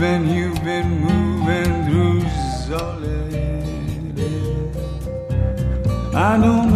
moving, you've been moving through solid. I don't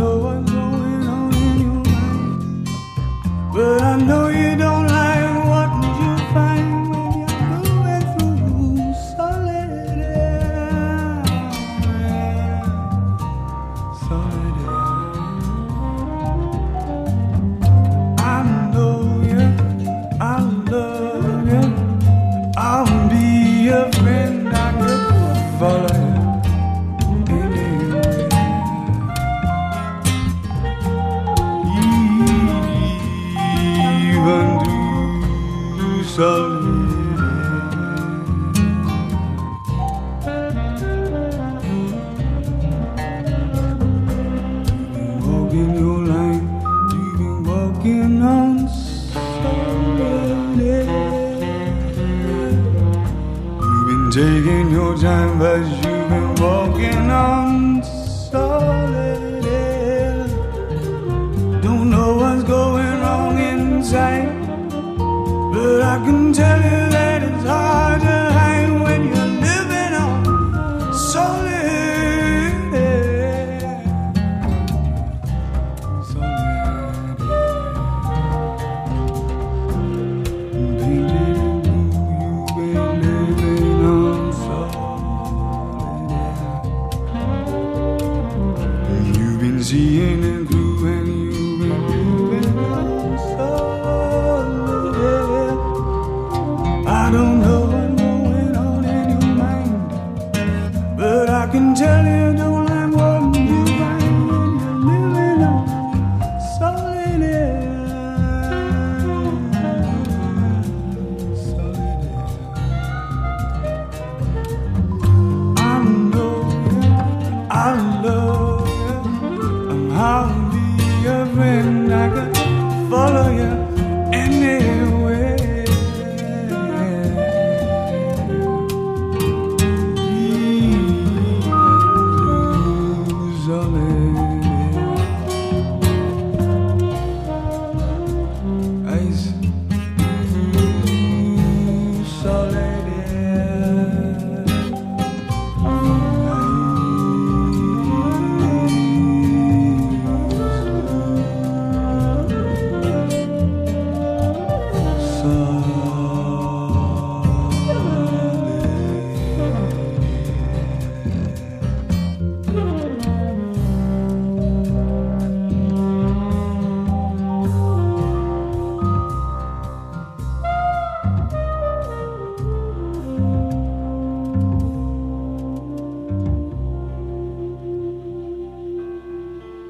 tell you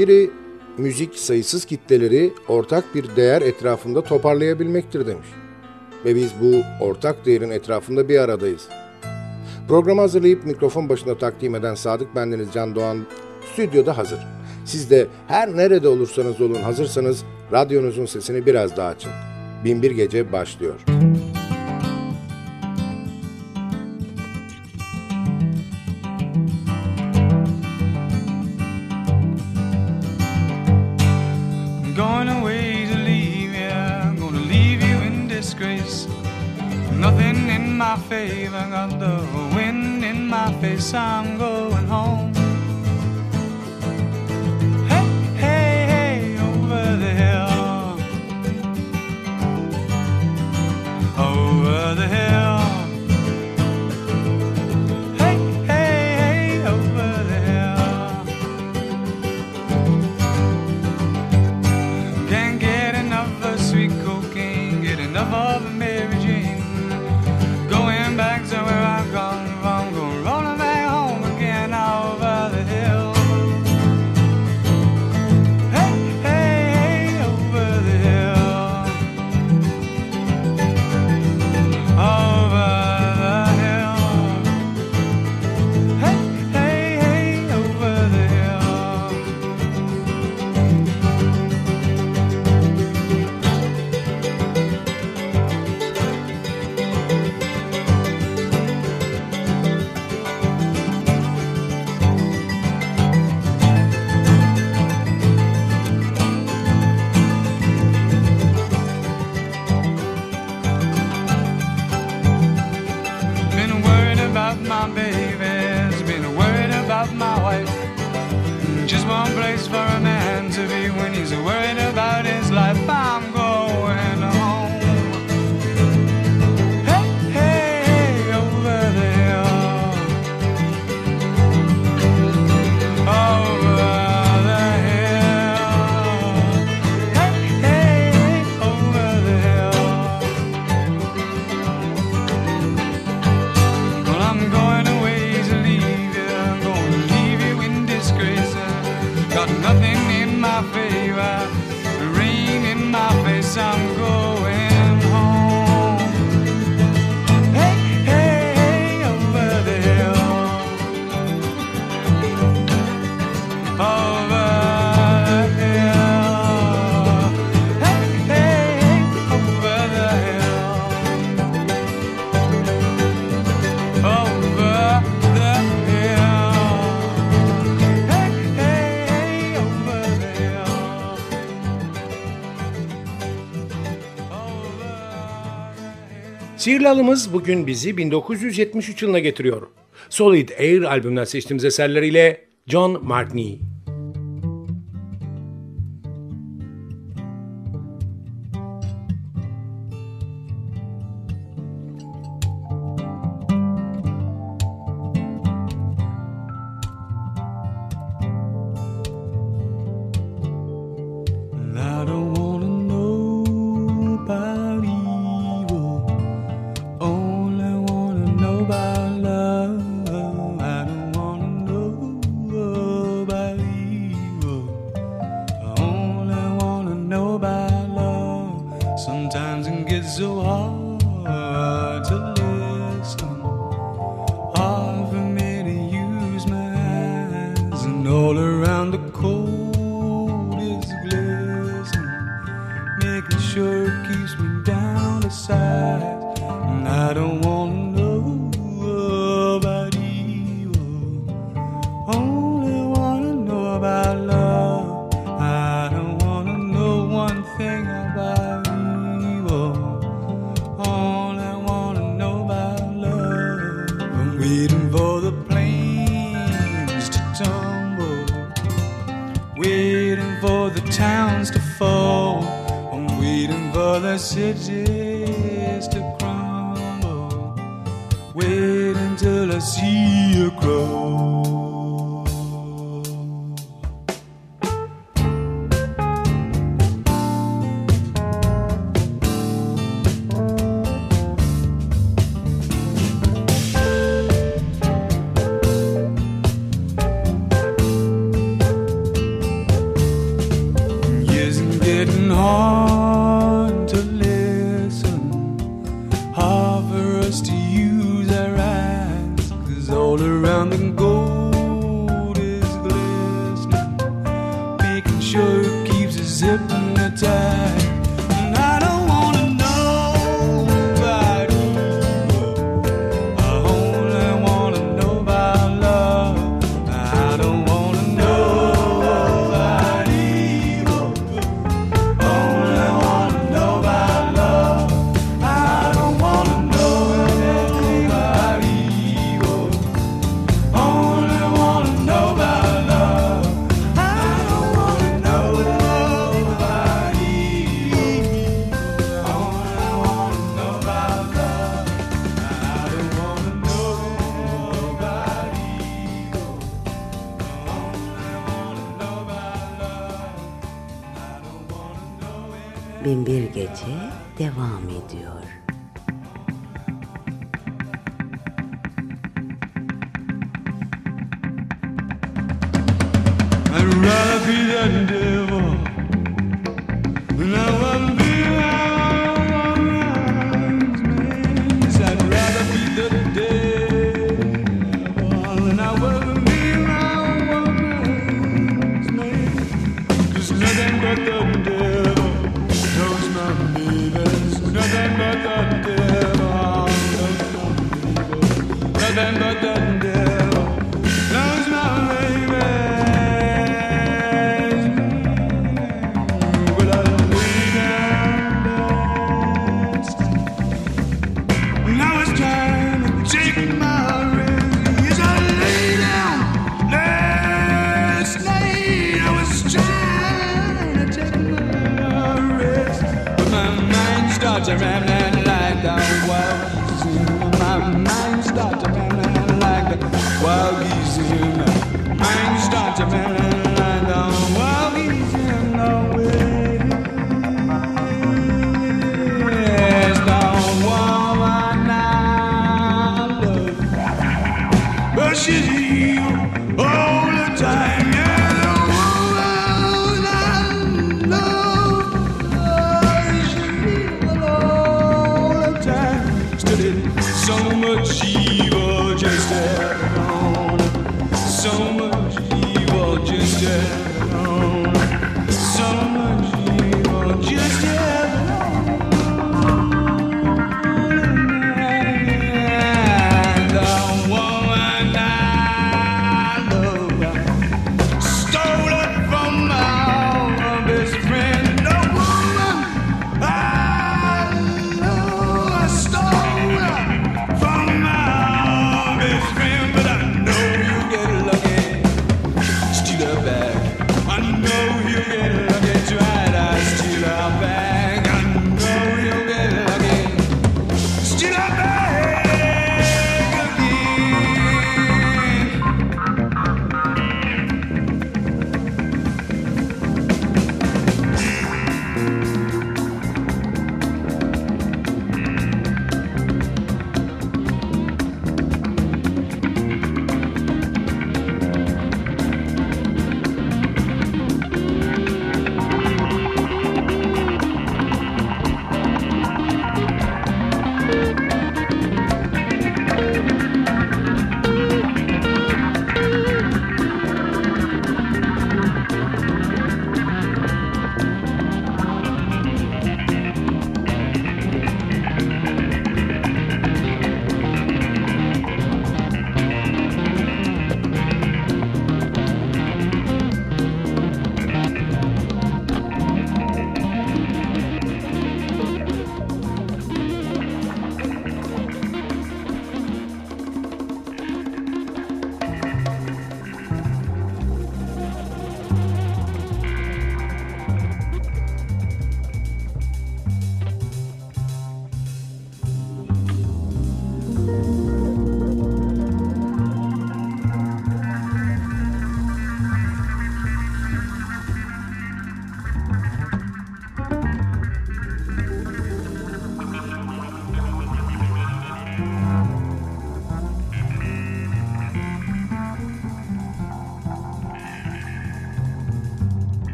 Biri müzik sayısız kitleleri ortak bir değer etrafında toparlayabilmektir demiş. Ve biz bu ortak değerin etrafında bir aradayız. Programı hazırlayıp mikrofon başında takdim eden Sadık Bendeniz Can Doğan stüdyoda hazır. Siz de her nerede olursanız olun hazırsanız radyonuzun sesini biraz daha açın. Binbir Gece başlıyor. Müzik time goes. Sihirli bugün bizi 1973 yılına getiriyor. Solid Air albümünden seçtiğimiz eserleriyle John Martini. road. Binbir Gece devam ediyor.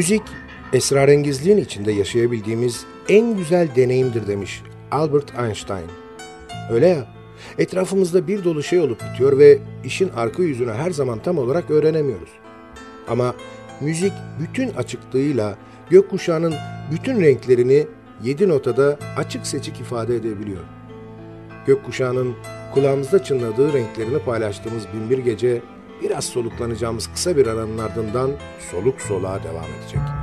Müzik, esrarengizliğin içinde yaşayabildiğimiz en güzel deneyimdir demiş Albert Einstein. Öyle ya, etrafımızda bir dolu şey olup bitiyor ve işin arka yüzünü her zaman tam olarak öğrenemiyoruz. Ama müzik bütün açıklığıyla gökkuşağının bütün renklerini yedi notada açık seçik ifade edebiliyor. Gökkuşağının kulağımızda çınladığı renklerini paylaştığımız binbir gece biraz soluklanacağımız kısa bir aranın ardından soluk soluğa devam edecek.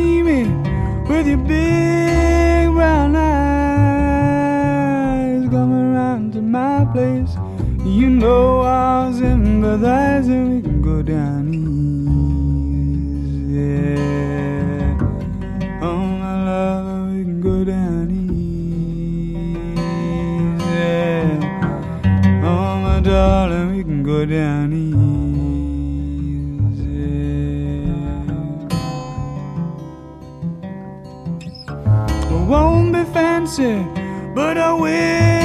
See me with your big brown eyes. Come around to my place. You know I'll sympathize and we can go down easy. Oh, my love, we can go down easy. Oh, my darling, we can go down easy. Fancy, but I will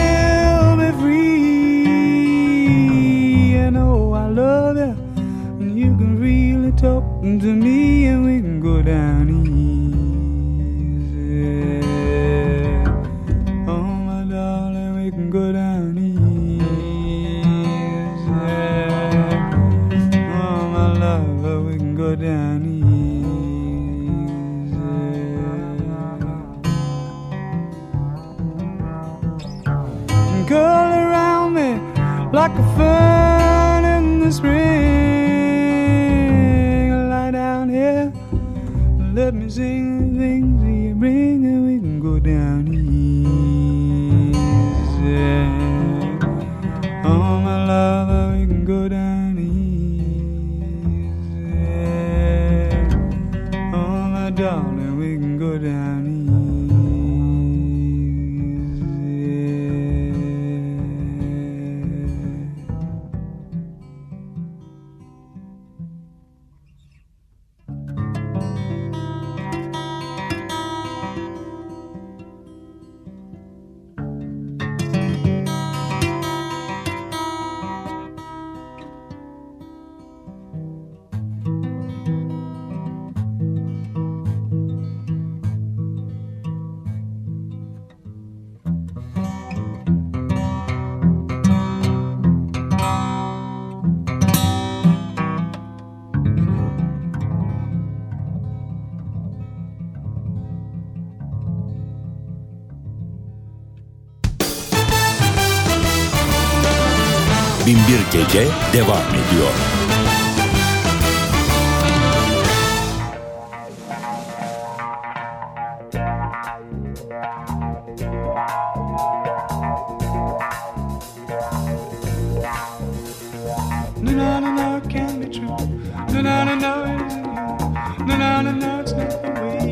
first Gece devam ediyor. No, it can't be true. İt isn't you. No, no, no, no, it's not the way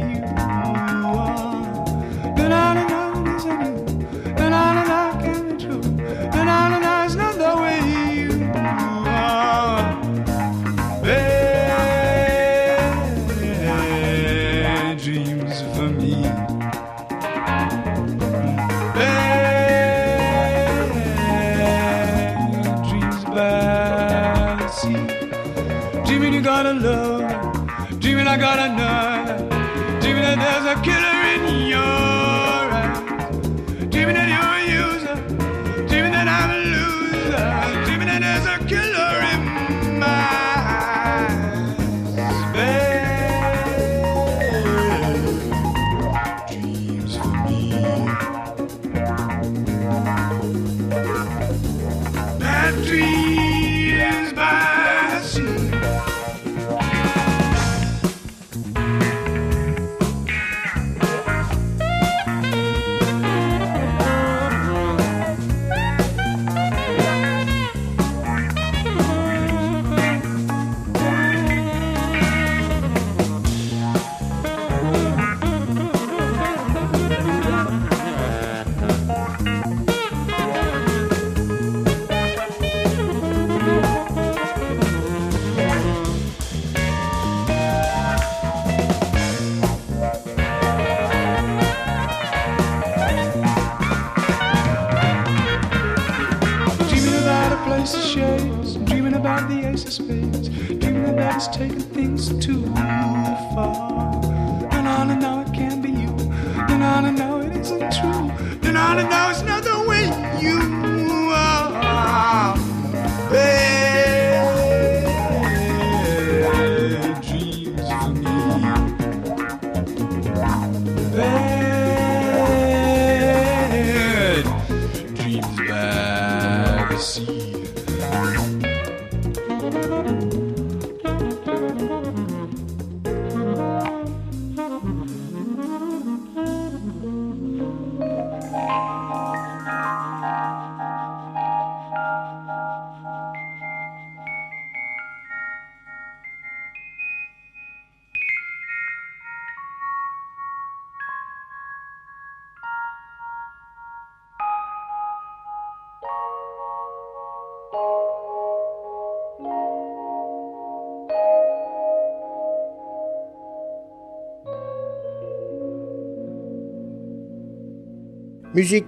Müzik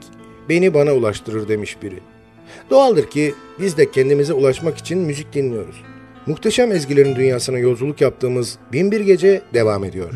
beni bana ulaştırır demiş biri. Doğaldır ki biz de kendimize ulaşmak için müzik dinliyoruz. Muhteşem ezgilerin dünyasına yolculuk yaptığımız Binbir Gece devam ediyor.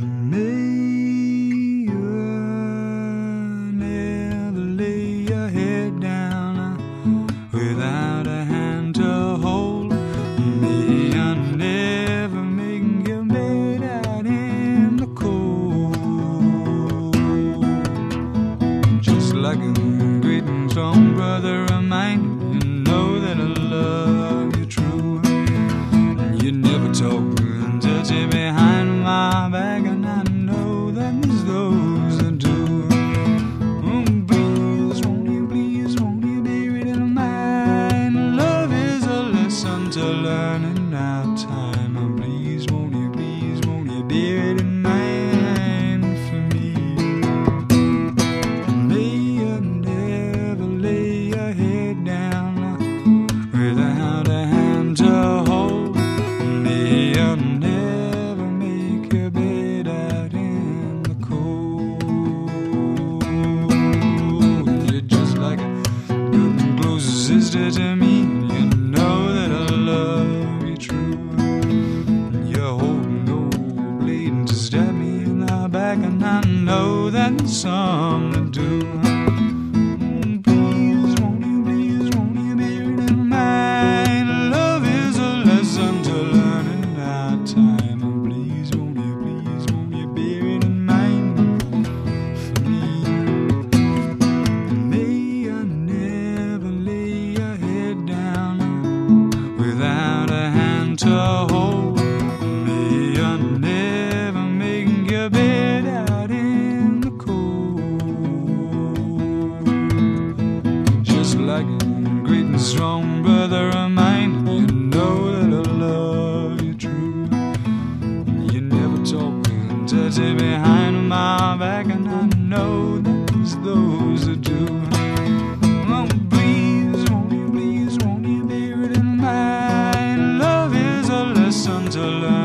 to learn.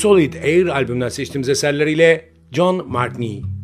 Solid Air albümünden seçtiğimiz eserleriyle John Martini.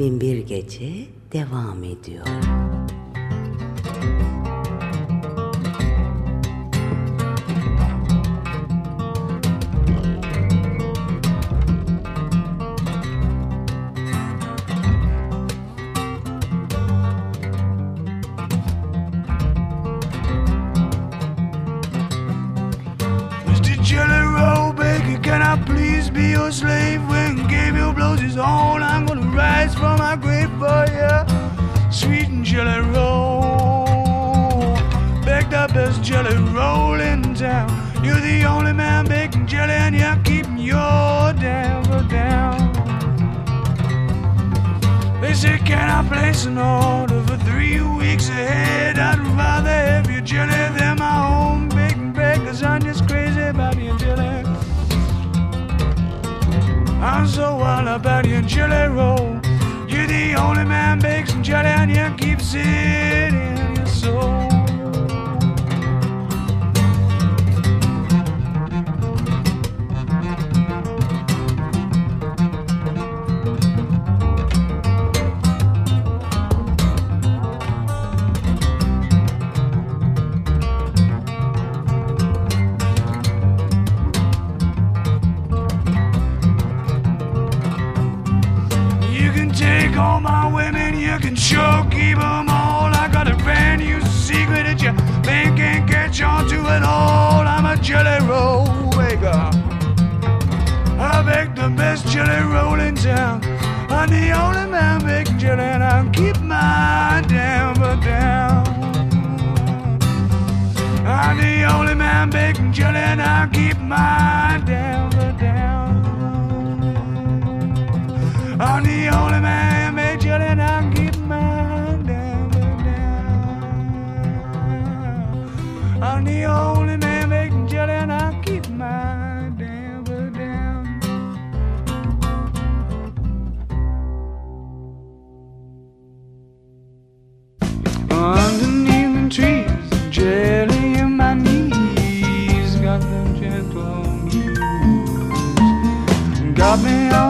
Bin Bir Gece devam ediyor. while about your jelly roll. You're the only man bakes some jelly and you keep it in your soul. the best jelly roll in town. I'm the only man big jelly, and I keep my temper down. I'm the only man big jelly, and I keep my temper down. I'm the only man. got me on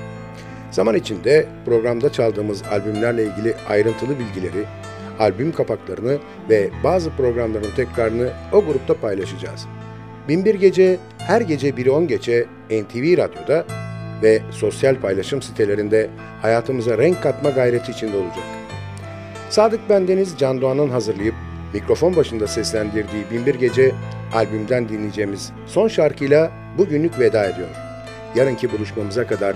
Zaman içinde programda çaldığımız albümlerle ilgili ayrıntılı bilgileri, albüm kapaklarını ve bazı programların tekrarını o grupta paylaşacağız. Binbir Gece her gece 1'i 10 geçe NTV Radyo'da ve sosyal paylaşım sitelerinde hayatımıza renk katma gayreti içinde olacak. Sadık Bendeniz Can Doğan'ın hazırlayıp mikrofon başında seslendirdiği Binbir Gece albümden dinleyeceğimiz son şarkıyla bugünlük veda ediyor. Yarınki buluşmamıza kadar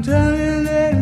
I'm telling you.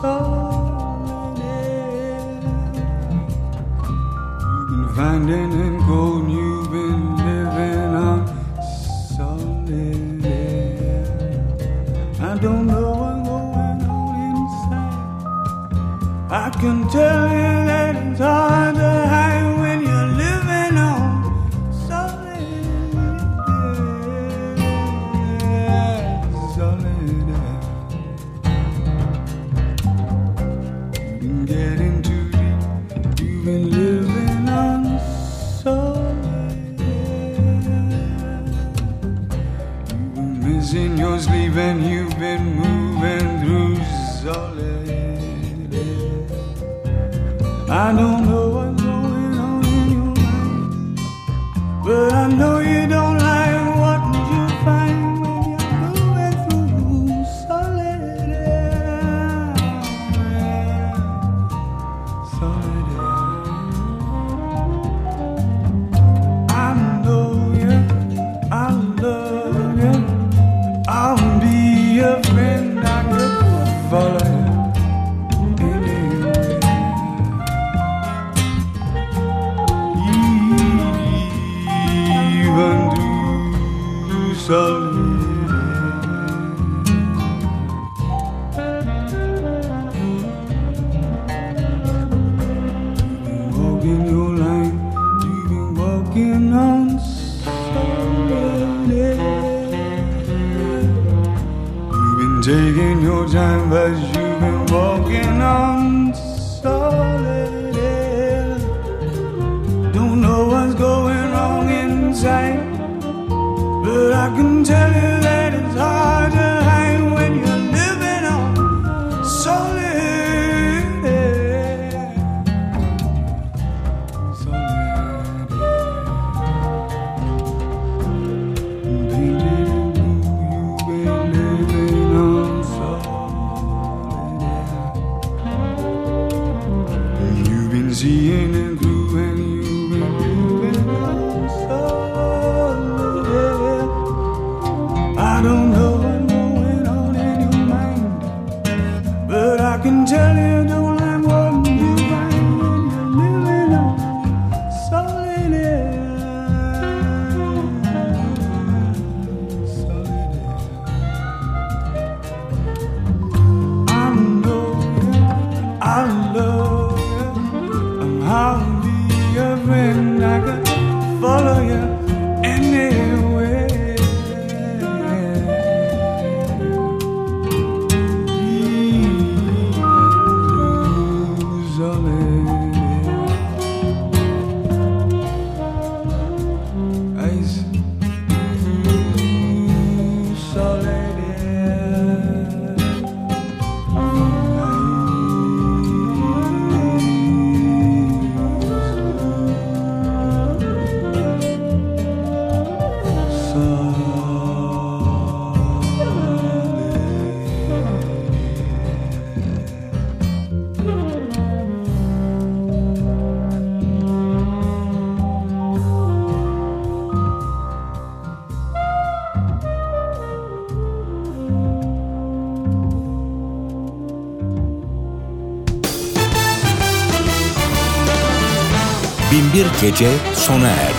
falling. In, finding in Gece sona erdi.